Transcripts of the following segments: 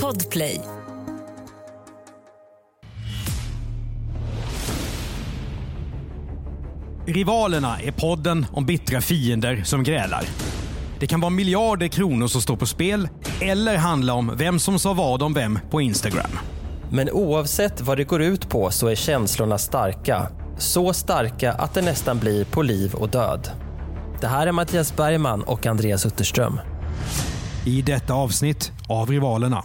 Podplay. Rivalerna är podden om bittra fiender som grälar. Det kan vara miljarder kronor som står på spel eller handla om vem som sa vad om vem på Instagram. Men oavsett vad det går ut på så är känslorna starka. Så starka att det nästan blir på liv och död. Det här är Mattias Bergman och Andreas Utterström. I detta avsnitt av Rivalerna.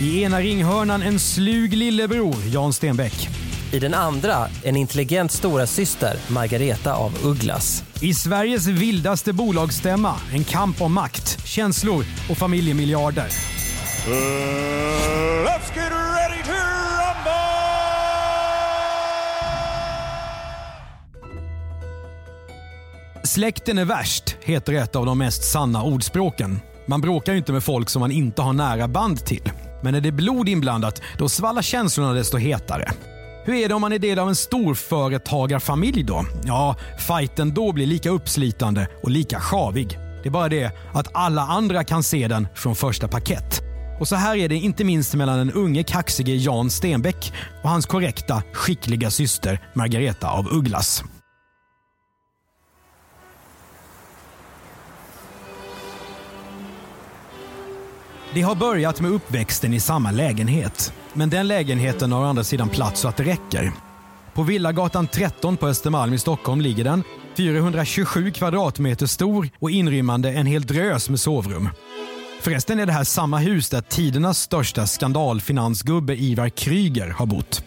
I ena ringhörnan en slug lillebror, Jan Stenbeck. I den andra en intelligent stora syster Margareta av Ugglas. I Sveriges vildaste bolagsstämma en kamp om makt, känslor och familjemiljarder. let's Släkten är värst, heter ett av de mest sanna ordspråken. Man bråkar ju inte med folk som man inte har nära band till. Men när det är blod inblandat, då svallar känslorna desto hetare. Hur är det om man är del av en storföretagarfamilj då? Ja, fighten då blir lika uppslitande och lika sjavig. Det är bara det att alla andra kan se den från första parkett. Och så här är det inte minst mellan den unge kaxige Jan Stenbeck och hans korrekta, skickliga syster Margareta av Ugglas. Det har börjat med uppväxten i samma lägenhet. Men den lägenheten har å andra sidan plats så att det räcker. På Villagatan 13 på Östermalm i Stockholm ligger den. 427 kvadratmeter stor och inrymmande en hel drös med sovrum. Förresten är det här samma hus där tidernas största skandalfinansgubbe Ivar Kryger har bott.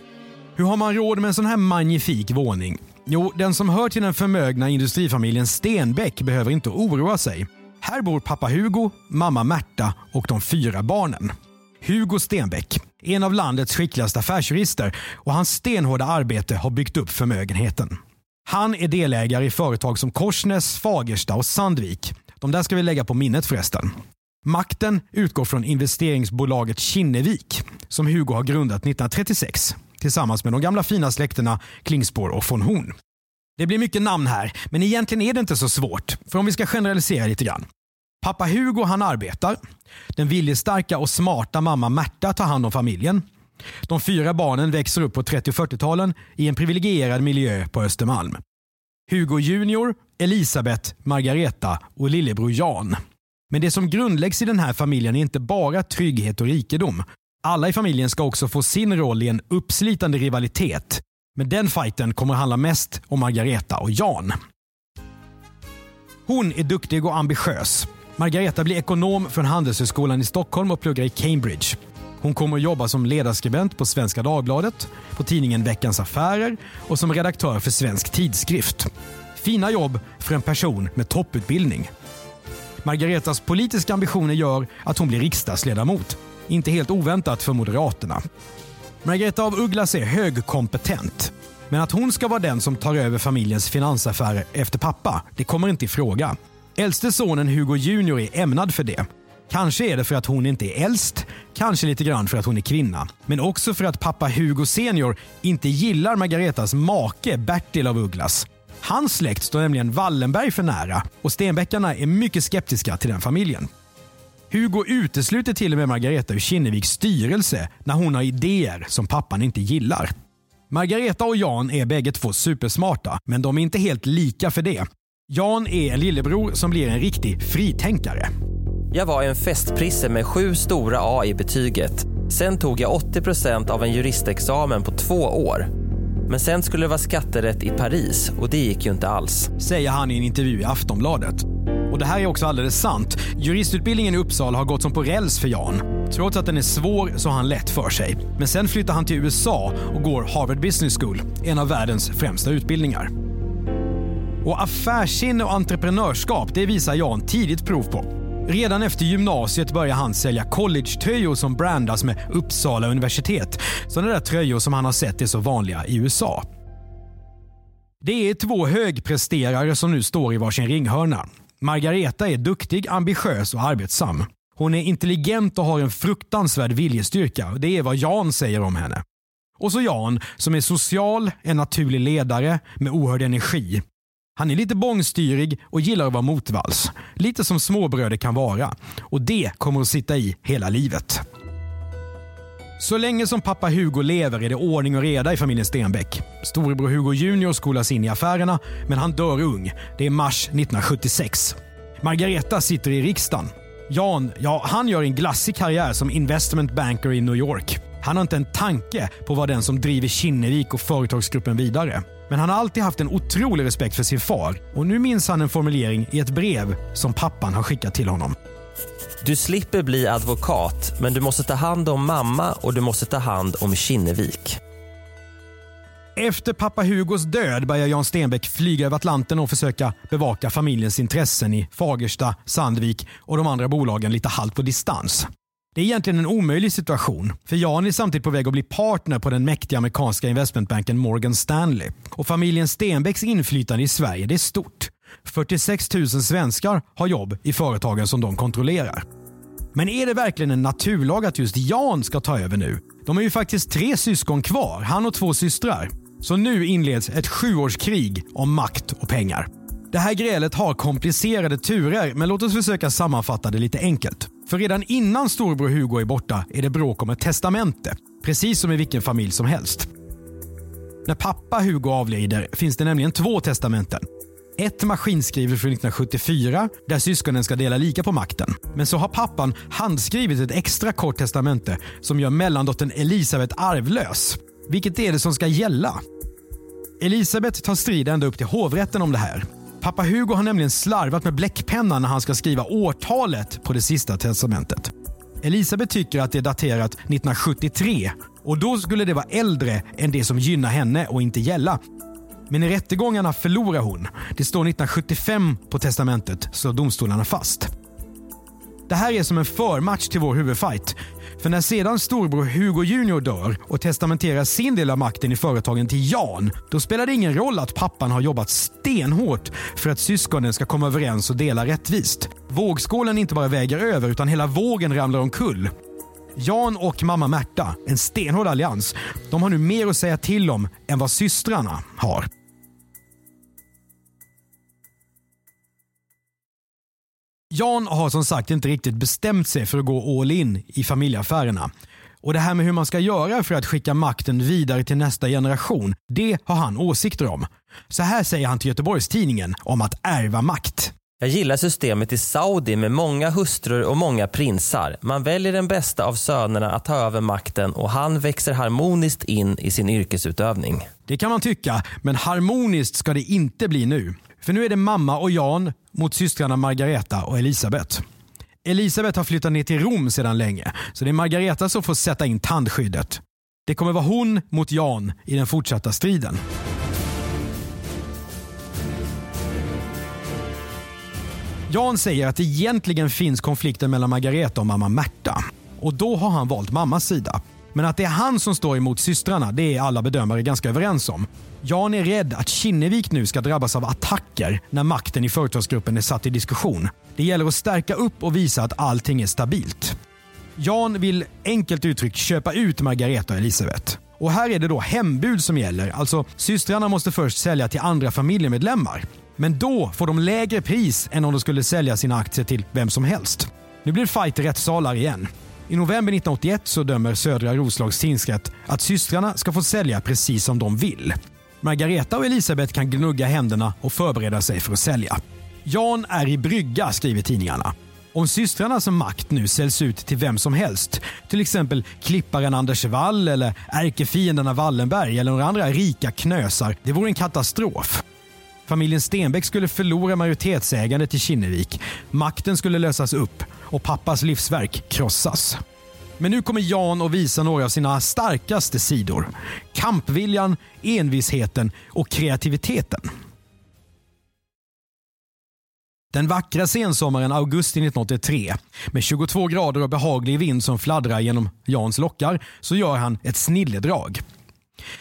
Hur har man råd med en sån här magnifik våning? Jo, den som hör till den förmögna industrifamiljen Stenbeck behöver inte oroa sig. Här bor pappa Hugo, mamma Märta och de fyra barnen. Hugo Stenbeck, en av landets skickligaste affärsjurister och hans stenhårda arbete har byggt upp förmögenheten. Han är delägare i företag som Korsnäs, Fagersta och Sandvik. De där ska vi lägga på minnet förresten. Makten utgår från investeringsbolaget Kinnevik som Hugo har grundat 1936 tillsammans med de gamla fina släkterna Klingspor och von Horn. Det blir mycket namn här, men egentligen är det inte så svårt. För om vi ska generalisera lite grann. Pappa Hugo han arbetar. Den viljestarka och smarta mamma Märta tar hand om familjen. De fyra barnen växer upp på 30 och 40-talen i en privilegierad miljö på Östermalm. Hugo Junior, Elisabeth, Margareta och lillebror Jan. Men det som grundläggs i den här familjen är inte bara trygghet och rikedom. Alla i familjen ska också få sin roll i en uppslitande rivalitet. Men den fighten kommer handla mest om Margareta och Jan. Hon är duktig och ambitiös. Margareta blir ekonom från Handelshögskolan i Stockholm och pluggar i Cambridge. Hon kommer att jobba som ledarskribent på Svenska Dagbladet, på tidningen Veckans Affärer och som redaktör för Svensk Tidskrift. Fina jobb för en person med topputbildning. Margaretas politiska ambitioner gör att hon blir riksdagsledamot. Inte helt oväntat för Moderaterna. Margareta av Ugglas är högkompetent. Men att hon ska vara den som tar över familjens finansaffärer efter pappa, det kommer inte i fråga. Äldste sonen Hugo Junior är ämnad för det. Kanske är det för att hon inte är äldst, kanske lite grann för att hon är kvinna. Men också för att pappa Hugo senior inte gillar Margaretas make Bertil av Ugglas. Hans släkt står nämligen Wallenberg för nära och Stenbeckarna är mycket skeptiska till den familjen. Hugo utesluter till och med Margareta ur Kinneviks styrelse när hon har idéer som pappan inte gillar. Margareta och Jan är bägge två supersmarta, men de är inte helt lika för det. Jan är en lillebror som blir en riktig fritänkare. Jag var en festprisse med sju stora A i betyget. Sen tog jag 80% av en juristexamen på två år. Men sen skulle det vara skatterätt i Paris och det gick ju inte alls. Säger han i en intervju i Aftonbladet. Och det här är också alldeles sant. Juristutbildningen i Uppsala har gått som på räls för Jan. Trots att den är svår så har han lätt för sig. Men sen flyttar han till USA och går Harvard Business School, en av världens främsta utbildningar. Och affärssinne och entreprenörskap, det visar Jan tidigt prov på. Redan efter gymnasiet börjar han sälja collegetröjor som brandas med Uppsala universitet. Sådana där tröjor som han har sett är så vanliga i USA. Det är två högpresterare som nu står i varsin ringhörna. Margareta är duktig, ambitiös och arbetsam. Hon är intelligent och har en fruktansvärd viljestyrka. Det är vad Jan säger om henne. Och så Jan som är social, en naturlig ledare med oerhörd energi. Han är lite bångstyrig och gillar att vara motvalls. Lite som småbröder kan vara. Och det kommer att sitta i hela livet. Så länge som pappa Hugo lever är det ordning och reda i familjen Stenbeck. Storebror Hugo Junior skolas in i affärerna, men han dör ung. Det är mars 1976. Margareta sitter i riksdagen. Jan, ja, han gör en glassig karriär som investment banker i New York. Han har inte en tanke på vad den som driver Kinnevik och företagsgruppen vidare. Men han har alltid haft en otrolig respekt för sin far och nu minns han en formulering i ett brev som pappan har skickat till honom. Du slipper bli advokat, men du måste ta hand om mamma och du måste ta hand om Kinnevik. Efter pappa Hugos död börjar Jan Stenbeck flyga över Atlanten och försöka bevaka familjens intressen i Fagersta, Sandvik och de andra bolagen lite halvt på distans. Det är egentligen en omöjlig situation, för Jan är samtidigt på väg att bli partner på den mäktiga amerikanska investmentbanken Morgan Stanley. Och familjen Stenbecks inflytande i Sverige det är stort. 46 000 svenskar har jobb i företagen som de kontrollerar. Men är det verkligen en naturlag att just Jan ska ta över nu? De har ju faktiskt tre syskon kvar, han och två systrar. Så nu inleds ett sjuårskrig om makt och pengar. Det här grälet har komplicerade turer, men låt oss försöka sammanfatta det lite enkelt. För redan innan storbror Hugo är borta är det bråk om ett testamente. Precis som i vilken familj som helst. När pappa Hugo avlider finns det nämligen två testamenten. Ett maskinskrivet från 1974 där syskonen ska dela lika på makten. Men så har pappan handskrivit ett extra kort testamente som gör mellandottern Elisabeth arvlös. Vilket är det som ska gälla? Elisabeth tar strid ända upp till hovrätten om det här. Pappa Hugo har nämligen slarvat med bläckpennan när han ska skriva årtalet på det sista testamentet. Elisabeth tycker att det är daterat 1973 och då skulle det vara äldre än det som gynnar henne och inte gälla. Men i rättegångarna förlorar hon. Det står 1975 på testamentet, slår domstolarna fast. Det här är som en förmatch till vår huvudfight. För när sedan storbror Hugo Junior dör och testamenterar sin del av makten i företagen till Jan, då spelar det ingen roll att pappan har jobbat stenhårt för att syskonen ska komma överens och dela rättvist. Vågskålen inte bara väger över utan hela vågen ramlar omkull. Jan och mamma Märta, en stenhård allians, de har nu mer att säga till om än vad systrarna har. Jan har som sagt inte riktigt bestämt sig för att gå all in i familjeaffärerna. Och det här med hur man ska göra för att skicka makten vidare till nästa generation, det har han åsikter om. Så här säger han till Göteborgs-Tidningen om att ärva makt. Jag gillar systemet i Saudi med många hustrur och många prinsar. Man väljer den bästa av sönerna att ta över makten och han växer harmoniskt in i sin yrkesutövning. Det kan man tycka, men harmoniskt ska det inte bli nu. För nu är det mamma och Jan mot systrarna Margareta och Elisabeth. Elisabeth har flyttat ner till Rom sedan länge, så det är Margareta som får sätta in tandskyddet. Det kommer vara hon mot Jan i den fortsatta striden. Jan säger att det egentligen finns konflikter mellan Margareta och mamma Märta. Och då har han valt mammas sida. Men att det är han som står emot systrarna, det är alla bedömare ganska överens om. Jan är rädd att Kinnevik nu ska drabbas av attacker när makten i företagsgruppen är satt i diskussion. Det gäller att stärka upp och visa att allting är stabilt. Jan vill enkelt uttryckt köpa ut Margareta och Elisabeth. Och här är det då hembud som gäller, alltså systrarna måste först sälja till andra familjemedlemmar. Men då får de lägre pris än om de skulle sälja sina aktier till vem som helst. Nu blir det fight i rättssalar igen. I november 1981 så dömer Södra Roslags tingsrätt att systrarna ska få sälja precis som de vill. Margareta och Elisabeth kan gnugga händerna och förbereda sig för att sälja. Jan är i brygga, skriver tidningarna. Om systrarnas makt nu säljs ut till vem som helst, till exempel klipparen Anders Wall eller ärkefienderna Wallenberg eller några andra rika knösar, det vore en katastrof. Familjen Stenbeck skulle förlora majoritetsägandet i Kinnevik. Makten skulle lösas upp och pappas livsverk krossas. Men nu kommer Jan att visa några av sina starkaste sidor. Kampviljan, envisheten och kreativiteten. Den vackra sensommaren augusti 1983 med 22 grader och behaglig vind som fladdrar genom Jans lockar så gör han ett snilledrag.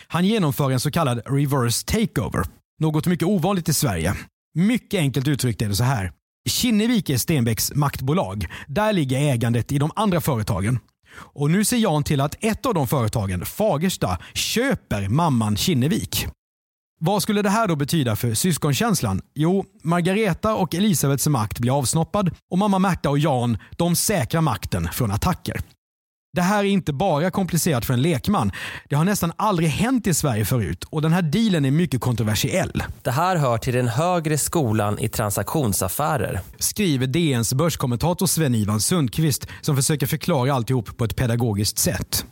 Han genomför en så kallad reverse takeover. Något mycket ovanligt i Sverige. Mycket enkelt uttryckt är det så här. Kinnevik är Stenbecks maktbolag. Där ligger ägandet i de andra företagen. Och nu ser Jan till att ett av de företagen, Fagersta, köper mamman Kinnevik. Vad skulle det här då betyda för syskonkänslan? Jo, Margareta och Elisabeths makt blir avsnoppad och mamma Märta och Jan de säkrar makten från attacker. Det här är inte bara komplicerat för en lekman. Det har nästan aldrig hänt i Sverige förut och den här dealen är mycket kontroversiell. Det här hör till den högre skolan i transaktionsaffärer. Skriver DNs börskommentator Sven-Ivan Sundqvist som försöker förklara alltihop på ett pedagogiskt sätt.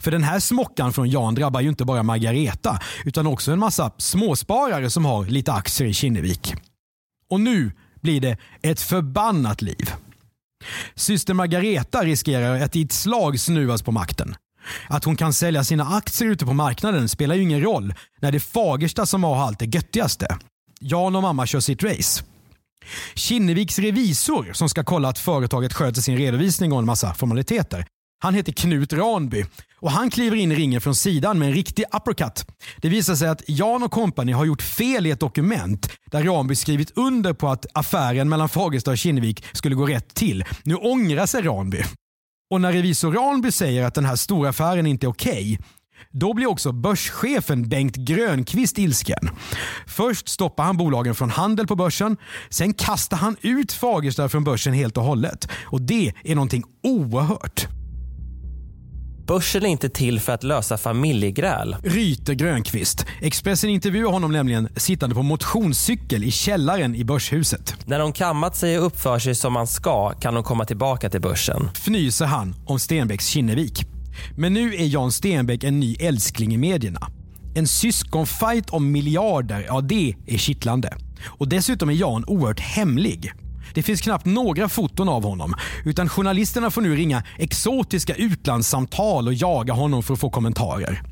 För den här smockan från Jan drabbar ju inte bara Margareta utan också en massa småsparare som har lite aktier i Kinnevik. Och nu blir det ett förbannat liv. Syster Margareta riskerar att i ett slag snuvas på makten. Att hon kan sälja sina aktier ute på marknaden spelar ju ingen roll när det är Fagersta som har allt det göttigaste. Jan och mamma kör sitt race. Kinneviks revisor som ska kolla att företaget sköter sin redovisning och en massa formaliteter. Han heter Knut Ranby och han kliver in i ringen från sidan med en riktig uppercut. Det visar sig att Jan och kompani har gjort fel i ett dokument där Ranby skrivit under på att affären mellan Fagersta och Kinnevik skulle gå rätt till. Nu ångrar sig Ranby. Och när revisor Ranby säger att den här stora affären inte är okej okay, då blir också börschefen Bengt Grönqvist ilsken. Först stoppar han bolagen från handel på börsen. Sen kastar han ut Fagersta från börsen helt och hållet. Och Det är någonting oerhört. Börsen är inte till för att lösa familjegräl. Ryter Grönqvist. Expressen intervjuar honom nämligen sittande på motionscykel i källaren i börshuset. När de kammat sig och uppför sig som man ska kan de komma tillbaka till börsen. Fnyser han om Stenbecks Kinnevik. Men nu är Jan Stenbeck en ny älskling i medierna. En syskonfight om miljarder, ja det är kittlande. Och dessutom är Jan oerhört hemlig. Det finns knappt några foton av honom utan journalisterna får nu ringa exotiska utlandssamtal och jaga honom för att få kommentarer.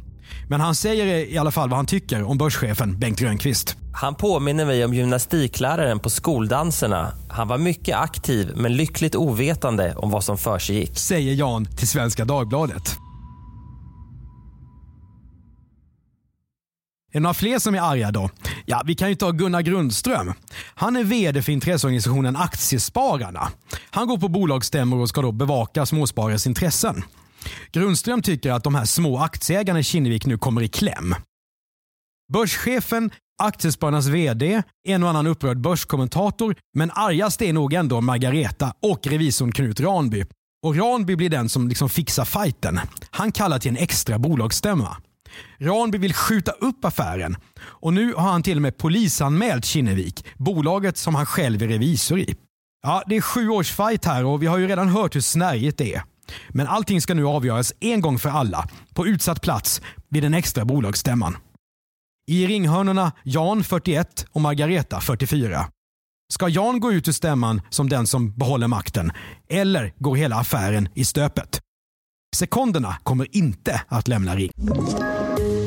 Men han säger i alla fall vad han tycker om börschefen Bengt Grönqvist. Han påminner mig om gymnastikläraren på skoldanserna. Han var mycket aktiv men lyckligt ovetande om vad som försiggick. Säger Jan till Svenska Dagbladet. Det några fler som är arga då? Ja, vi kan ju ta Gunnar Grundström. Han är VD för intresseorganisationen Aktiespararna. Han går på bolagsstämmor och ska då bevaka småsparares intressen. Grundström tycker att de här små aktieägarna i Kinnevik nu kommer i kläm. Börschefen, Aktiespararnas VD, en och annan upprörd börskommentator, men argast är nog ändå Margareta och revisorn Knut Ranby. Och Ranby blir den som liksom fixar fighten. Han kallar till en extra bolagsstämma. Ranby vill skjuta upp affären och nu har han till och med polisanmält Kinnevik, bolaget som han själv är revisor i. Ja, det är sju års fight här och vi har ju redan hört hur snärjigt det är. Men allting ska nu avgöras en gång för alla på utsatt plats vid den extra bolagsstämman. I ringhörnorna Jan 41 och Margareta 44. Ska Jan gå ut ur stämman som den som behåller makten eller går hela affären i stöpet? Sekonderna kommer inte att lämna ring.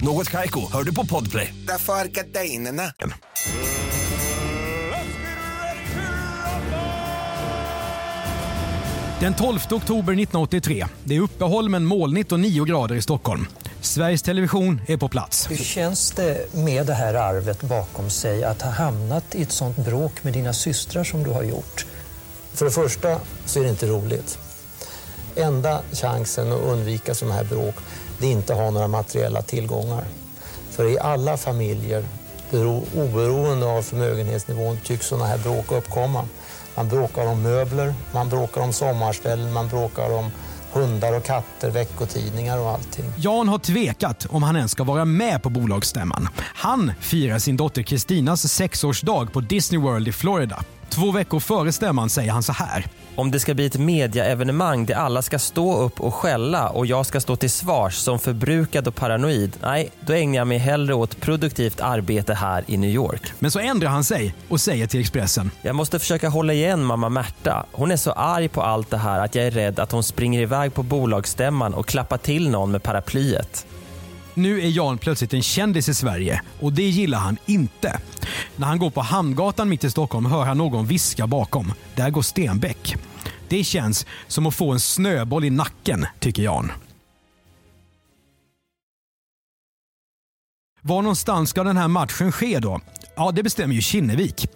Något Kaiko, hör du på Podplay. Därför är gardinerna. Den 12 oktober 1983. Det är uppehåll men molnigt och 9 grader i Stockholm. Sveriges Television är på plats. Hur känns det med det här arvet bakom sig att ha hamnat i ett sånt bråk med dina systrar som du har gjort? För det första så är det inte roligt. Enda chansen att undvika sådana här bråk det inte har några materiella tillgångar. För i alla familjer, oberoende av förmögenhetsnivån, tycks sådana här bråk uppkomma. Man bråkar om möbler, man bråkar om sommarställen, man bråkar om hundar och katter, veckotidningar och allting. Jan har tvekat om han ens ska vara med på bolagsstämman. Han firar sin dotter Kristinas sexårsdag på Disney World i Florida. Två veckor före stämman säger han så här. Om det ska bli ett mediaevenemang där alla ska stå upp och skälla och jag ska stå till svars som förbrukad och paranoid, nej, då ägnar jag mig hellre åt produktivt arbete här i New York. Men så ändrar han sig och säger till Expressen. Jag måste försöka hålla igen mamma Märta. Hon är så arg på allt det här att jag är rädd att hon springer iväg på bolagsstämman och klappar till någon med paraplyet. Nu är Jan plötsligt en kändis i Sverige och det gillar han inte. När han går på Hamngatan mitt i Stockholm hör han någon viska bakom. Där går Stenbeck. Det känns som att få en snöboll i nacken, tycker Jan. Var någonstans ska den här matchen ske då? Ja, det bestämmer ju Kinnevik.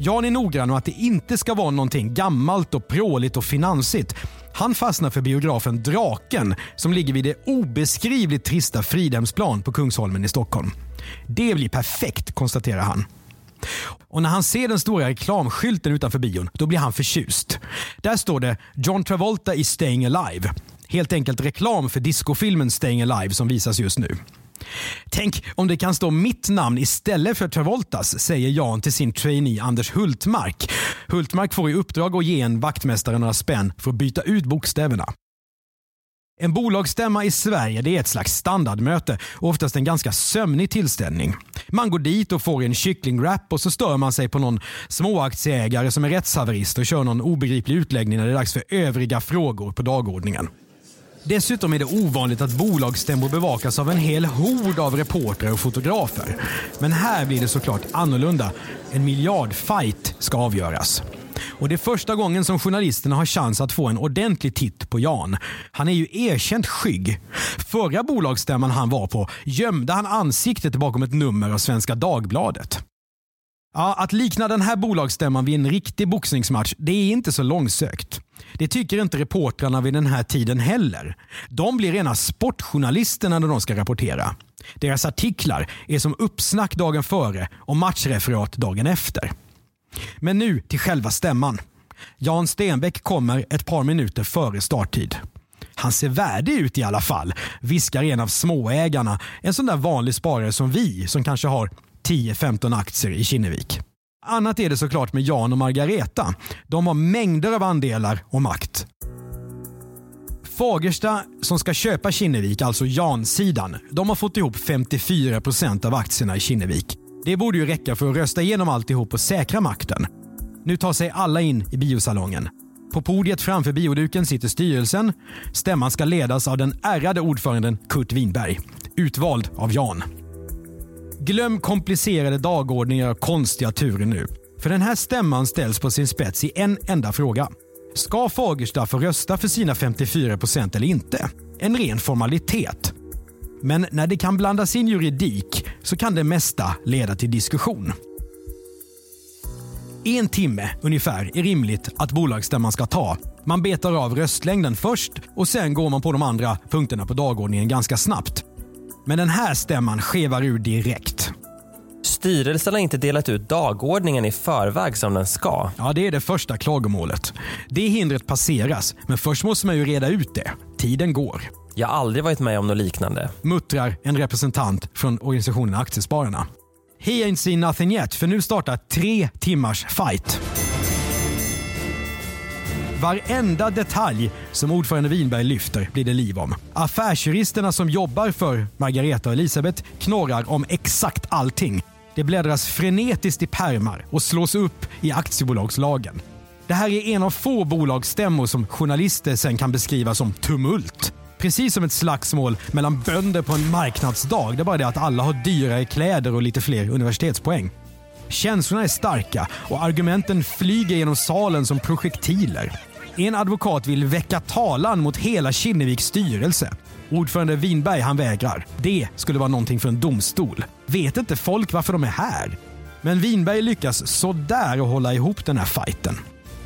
Jan är noggrann med att det inte ska vara någonting gammalt och pråligt och finansigt. Han fastnar för biografen Draken som ligger vid det obeskrivligt trista Fridhemsplan på Kungsholmen i Stockholm. Det blir perfekt, konstaterar han. Och när han ser den stora reklamskylten utanför bion, då blir han förtjust. Där står det John Travolta i Staying Alive. Helt enkelt reklam för discofilmen Staying Alive som visas just nu. Tänk om det kan stå mitt namn istället för Travoltas, säger Jan till sin trainee Anders Hultmark. Hultmark får i uppdrag att ge en vaktmästare några spänn för att byta ut bokstäverna. En bolagsstämma i Sverige det är ett slags standardmöte och oftast en ganska sömnig tillställning. Man går dit och får en kycklingwrap och så stör man sig på någon småaktieägare som är rättshaverist och kör någon obegriplig utläggning när det är dags för övriga frågor på dagordningen. Dessutom är det ovanligt att bolagsstämmor bevakas av en hel hord av reportrar och fotografer. Men här blir det såklart annorlunda. En miljardfight ska avgöras. Och det är första gången som journalisterna har chans att få en ordentlig titt på Jan. Han är ju erkänt skygg. Förra bolagsstämman han var på gömde han ansiktet bakom ett nummer av Svenska Dagbladet. Ja, att likna den här bolagsstämman vid en riktig boxningsmatch, det är inte så långsökt. Det tycker inte reportrarna vid den här tiden heller. De blir rena sportjournalisterna när de ska rapportera. Deras artiklar är som uppsnack dagen före och matchreferat dagen efter. Men nu till själva stämman. Jan Stenbeck kommer ett par minuter före starttid. Han ser värdig ut i alla fall, viskar en av småägarna. En sån där vanlig sparare som vi som kanske har 10-15 aktier i Kinnevik. Annat är det såklart med Jan och Margareta. De har mängder av andelar och makt. Fagersta som ska köpa Kinnevik, alltså Jan-sidan, de har fått ihop 54% av aktierna i Kinnevik. Det borde ju räcka för att rösta igenom alltihop och säkra makten. Nu tar sig alla in i biosalongen. På podiet framför bioduken sitter styrelsen. Stämman ska ledas av den ärrade ordföranden Kurt Winberg, utvald av Jan. Glöm komplicerade dagordningar och konstiga turer nu. För den här stämman ställs på sin spets i en enda fråga. Ska Fagersta få rösta för sina 54 procent eller inte? En ren formalitet. Men när det kan blandas in juridik så kan det mesta leda till diskussion. En timme ungefär är rimligt att bolagsstämman ska ta. Man betar av röstlängden först och sen går man på de andra punkterna på dagordningen ganska snabbt. Men den här stämman skevar ur direkt. Styrelsen har inte delat ut dagordningen i förväg som den ska. Ja, det är det första klagomålet. Det hindret passeras, men först måste man ju reda ut det. Tiden går. Jag har aldrig varit med om något liknande. Muttrar en representant från organisationen Aktiespararna. He ain't seen nothing yet, för nu startar tre timmars fight. Varenda detalj som ordförande Winberg lyfter blir det liv om. Affärsjuristerna som jobbar för Margareta och Elisabeth knorrar om exakt allting. Det bläddras frenetiskt i permar och slås upp i aktiebolagslagen. Det här är en av få bolagsstämmor som journalister sen kan beskriva som tumult. Precis som ett slagsmål mellan bönder på en marknadsdag. Det är bara det att alla har dyrare kläder och lite fler universitetspoäng. Känslorna är starka och argumenten flyger genom salen som projektiler. En advokat vill väcka talan mot hela Kinneviks styrelse. Ordförande Winberg han vägrar. Det skulle vara någonting för en domstol. Vet inte folk varför de är här? Men Winberg lyckas sådär att hålla ihop den här fighten.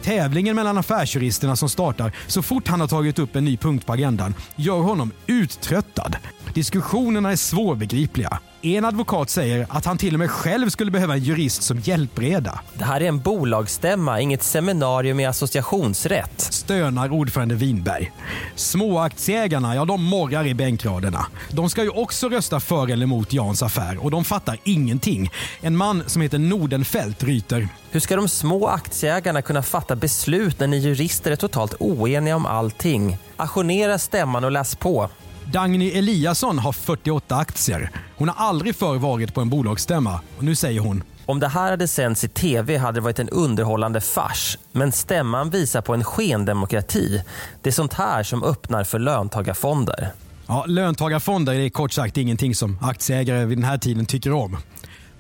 Tävlingen mellan affärsjuristerna som startar så fort han har tagit upp en ny punkt på agendan gör honom uttröttad. Diskussionerna är svårbegripliga. En advokat säger att han till och med själv skulle behöva en jurist som hjälpreda. Det här är en bolagsstämma, inget seminarium i associationsrätt. Stönar ordförande Winberg. Småaktieägarna, ja de morrar i bänkraderna. De ska ju också rösta för eller emot Jans affär och de fattar ingenting. En man som heter Nordenfelt ryter. Hur ska de små aktieägarna kunna fatta beslut när ni jurister är totalt oeniga om allting? Ajournera stämman och läs på. Dagny Eliasson har 48 aktier. Hon har aldrig förr varit på en bolagsstämma och nu säger hon Om det här hade sänts i tv hade det varit en underhållande fars. Men stämman visar på en skendemokrati. Det är sånt här som öppnar för löntagarfonder. Ja, löntagarfonder är kort sagt ingenting som aktieägare vid den här tiden tycker om.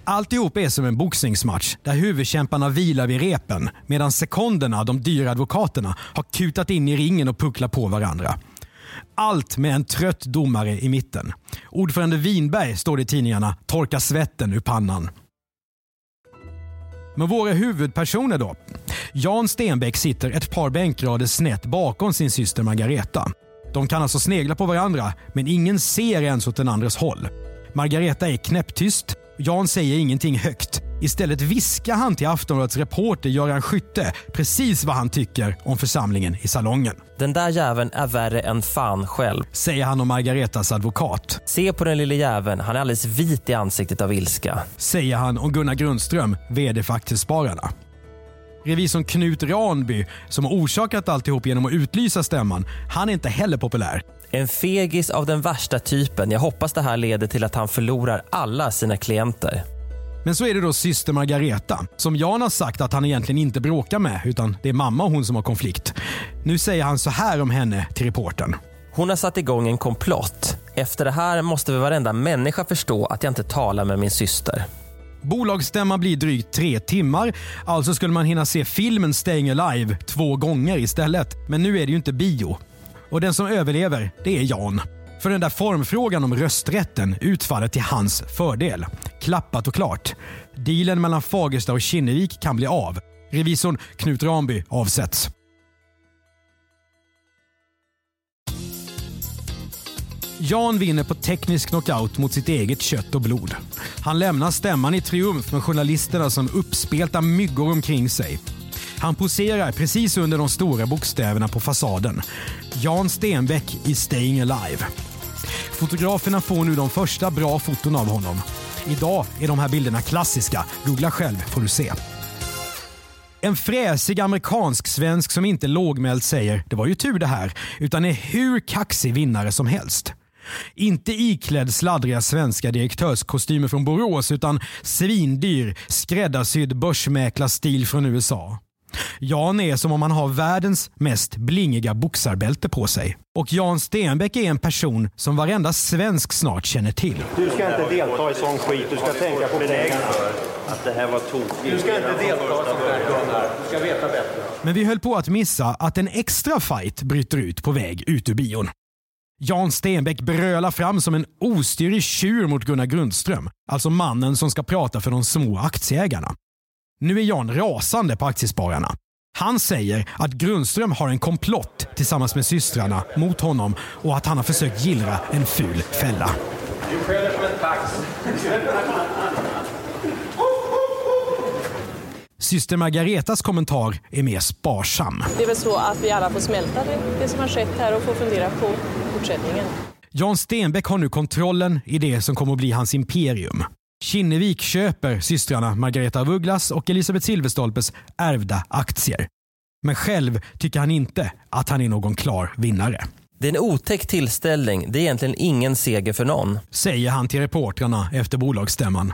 Alltihop är som en boxningsmatch där huvudkämparna vilar vid repen medan sekonderna, de dyra advokaterna, har kutat in i ringen och pucklar på varandra. Allt med en trött domare i mitten. Ordförande Winberg, står det i tidningarna, torkar svetten ur pannan. Men våra huvudpersoner då? Jan Stenbeck sitter ett par bänkrader snett bakom sin syster Margareta. De kan alltså snegla på varandra, men ingen ser ens åt den andres håll. Margareta är knäpptyst. Jan säger ingenting högt. Istället viskar han till Aftonbladets reporter Göran Skytte precis vad han tycker om församlingen i salongen. Den där jäveln är värre än fan själv. Säger han om Margaretas advokat. Se på den lille jäveln, han är alldeles vit i ansiktet av ilska. Säger han om Gunnar Grundström, VD för Aktiespararna. Revisorn Knut Ranby, som har orsakat alltihop genom att utlysa stämman, han är inte heller populär. En fegis av den värsta typen. Jag hoppas det här leder till att han förlorar alla sina klienter. Men så är det då syster Margareta, som Jan har sagt att han egentligen inte bråkar med, utan det är mamma och hon som har konflikt. Nu säger han så här om henne till reportern. Hon har satt igång en komplott. Efter det här måste väl varenda människa förstå att jag inte talar med min syster. Bolagsstämman blir drygt tre timmar, alltså skulle man hinna se filmen Staying Alive två gånger istället. Men nu är det ju inte bio. Och den som överlever, det är Jan. För den där formfrågan om rösträtten utfaller till hans fördel. Klappat och klart. Dealen mellan Fagersta och Kinnevik kan bli av. Revisorn Knut Ramby avsätts. Jan vinner på teknisk knockout mot sitt eget kött och blod. Han lämnar stämman i triumf med journalisterna som uppspelta myggor omkring sig. Han poserar precis under de stora bokstäverna på fasaden. Jan Stenbeck i Staying Alive. Fotograferna får nu de första bra foton av honom. Idag är de här bilderna klassiska. Googla själv får du se. En fräsig amerikansk-svensk som inte lågmält säger “det var ju tur det här” utan är hur kaxig vinnare som helst. Inte iklädd sladdriga svenska direktörskostymer från Borås utan svindyr skräddarsydd börsmäklarstil från USA. Jan är som om han har världens mest blingiga boxarbälte på sig. Och Jan Stenbeck är en person som varenda svensk snart känner till. Du ska inte delta i sån skit. Du ska tänka på pengarna. Att det här var tokigt. Du ska inte delta i sånt där Gunnar. Du ska veta bättre. Men vi höll på att missa att en extra fight bryter ut på väg ut ur bion. Jan Stenbeck brölar fram som en ostyrig tjur mot Gunnar Grundström, alltså mannen som ska prata för de små aktieägarna. Nu är Jan rasande på Aktiespararna. Han säger att Grundström har en komplott tillsammans med systrarna mot honom och att han har försökt gillra en ful fälla. Du skäller som en tax. Syster Margaretas kommentar är mer sparsam. Det är väl så att vi alla får smälta det, det som har skett här och få fundera på fortsättningen. Jan Stenbeck har nu kontrollen i det som kommer att bli hans imperium. Kinnevik köper systrarna Margareta af Ugglas och Elisabeth Silverstolpes ärvda aktier. Men själv tycker han inte att han är någon klar vinnare. Det är en otäck tillställning. Det är egentligen ingen seger för någon. Säger han till reportrarna efter bolagsstämman.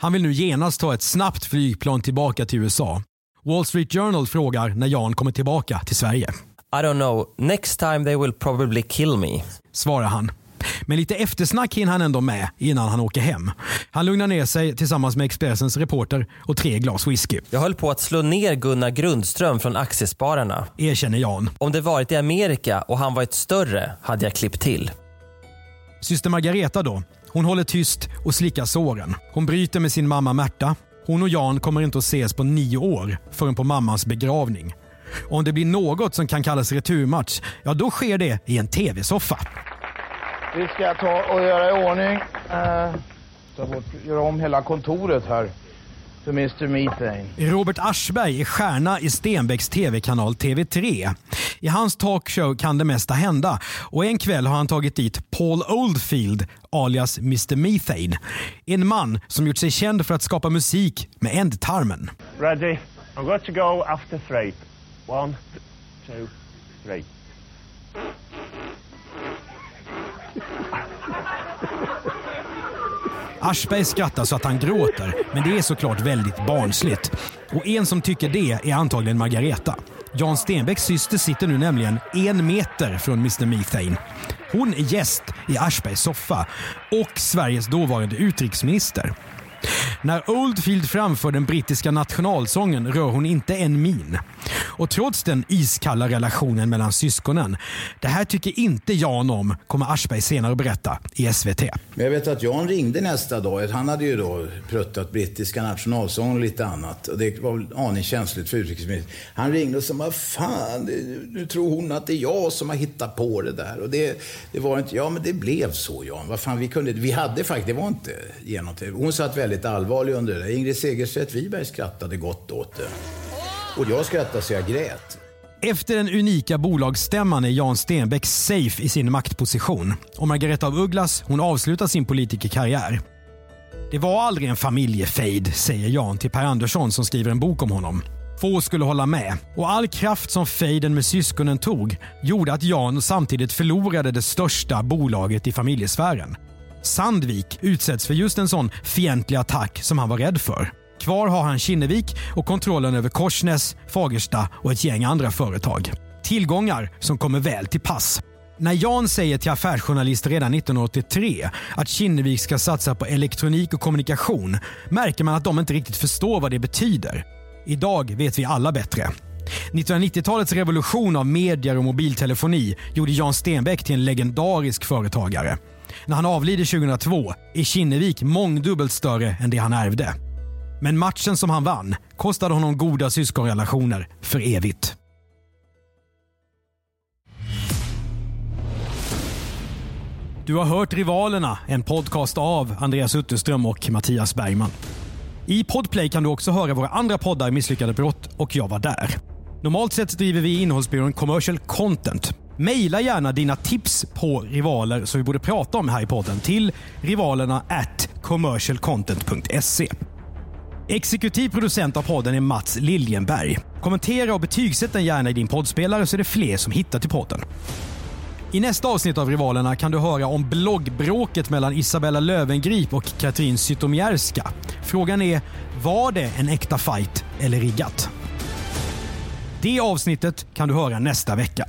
Han vill nu genast ta ett snabbt flygplan tillbaka till USA. Wall Street Journal frågar när Jan kommer tillbaka till Sverige. I don't know. Next time they will probably kill me. Svarar han. Men lite eftersnack hinner han ändå med innan han åker hem. Han lugnar ner sig tillsammans med Expressens reporter och tre glas whisky. Jag höll på att slå ner Gunnar Grundström från Aktiespararna. Erkänner Jan. Om det varit i Amerika och han varit större hade jag klippt till. Syster Margareta då? Hon håller tyst och slickar såren. Hon bryter med sin mamma Märta. Hon och Jan kommer inte att ses på nio år förrän på mammans begravning. Och om det blir något som kan kallas returmatch, ja då sker det i en tv-soffa. Vi ska ta och göra i ordning. Uh, ta bort, göra om hela kontoret här. För Mr Methane. Robert Aschberg är stjärna i Stenbecks tv-kanal TV3. I hans talkshow kan det mesta hända och en kväll har han tagit dit Paul Oldfield alias Mr Methane. En man som gjort sig känd för att skapa musik med ändtarmen. Ready? I'm going to go after three. One, two, three. Aschberg skrattar så att han gråter, men det är såklart väldigt barnsligt. Och en som tycker det är antagligen Margareta. Jan Stenbecks syster sitter nu nämligen en meter från Mr Methane. Hon är gäst i Aschbergs soffa och Sveriges dåvarande utrikesminister. När Oldfield framför den brittiska nationalsången rör hon inte en min. Och trots den iskalla relationen mellan syskonen, det här tycker inte Jan om, kommer Aschberg senare att berätta i SVT. Men jag vet att Jan ringde nästa dag. Han hade ju då pruttat brittiska nationalsången och lite annat. Och det var väl aning känsligt för utrikesministern. Han ringde och sa, vad fan, nu tror hon att det är jag som har hittat på det där. Och det, det var inte, ja men det blev så Jan. Vad fan, vi kunde, vi hade faktiskt, det var inte genomtänkt. Hon satt väldigt allvarligt allvarlig under det där. Ingrid Segerstedt Wiberg skrattade gott åt det. Och jag skrattade så jag grät. Efter den unika bolagsstämman är Jan Stenbeck safe i sin maktposition och Margareta af Ugglas hon avslutar sin politikerkarriär. Det var aldrig en familjefejd, säger Jan till Per Andersson som skriver en bok om honom. Få skulle hålla med och all kraft som fejden med syskonen tog gjorde att Jan samtidigt förlorade det största bolaget i familjesfären. Sandvik utsätts för just en sån fientlig attack som han var rädd för. Kvar har han Kinnevik och kontrollen över Korsnäs, Fagersta och ett gäng andra företag. Tillgångar som kommer väl till pass. När Jan säger till affärsjournalister redan 1983 att Kinnevik ska satsa på elektronik och kommunikation märker man att de inte riktigt förstår vad det betyder. Idag vet vi alla bättre. 1990-talets revolution av medier och mobiltelefoni gjorde Jan Stenbeck till en legendarisk företagare. När han avlider 2002 är Kinnevik mångdubbelt större än det han ärvde. Men matchen som han vann kostade honom goda syskonrelationer för evigt. Du har hört Rivalerna, en podcast av Andreas Utterström och Mattias Bergman. I Podplay kan du också höra våra andra poddar Misslyckade brott och Jag var där. Normalt sett driver vi innehållsbyrån Commercial Content. Maila gärna dina tips på rivaler som vi borde prata om här i podden till rivalerna at commercialcontent.se. Exekutiv producent av podden är Mats Liljenberg. Kommentera och betygsätt den gärna i din poddspelare så är det fler som hittar till podden. I nästa avsnitt av Rivalerna kan du höra om bloggbråket mellan Isabella Lövengrip och Katrin Zytomierska. Frågan är, var det en äkta fight eller riggat? Det avsnittet kan du höra nästa vecka.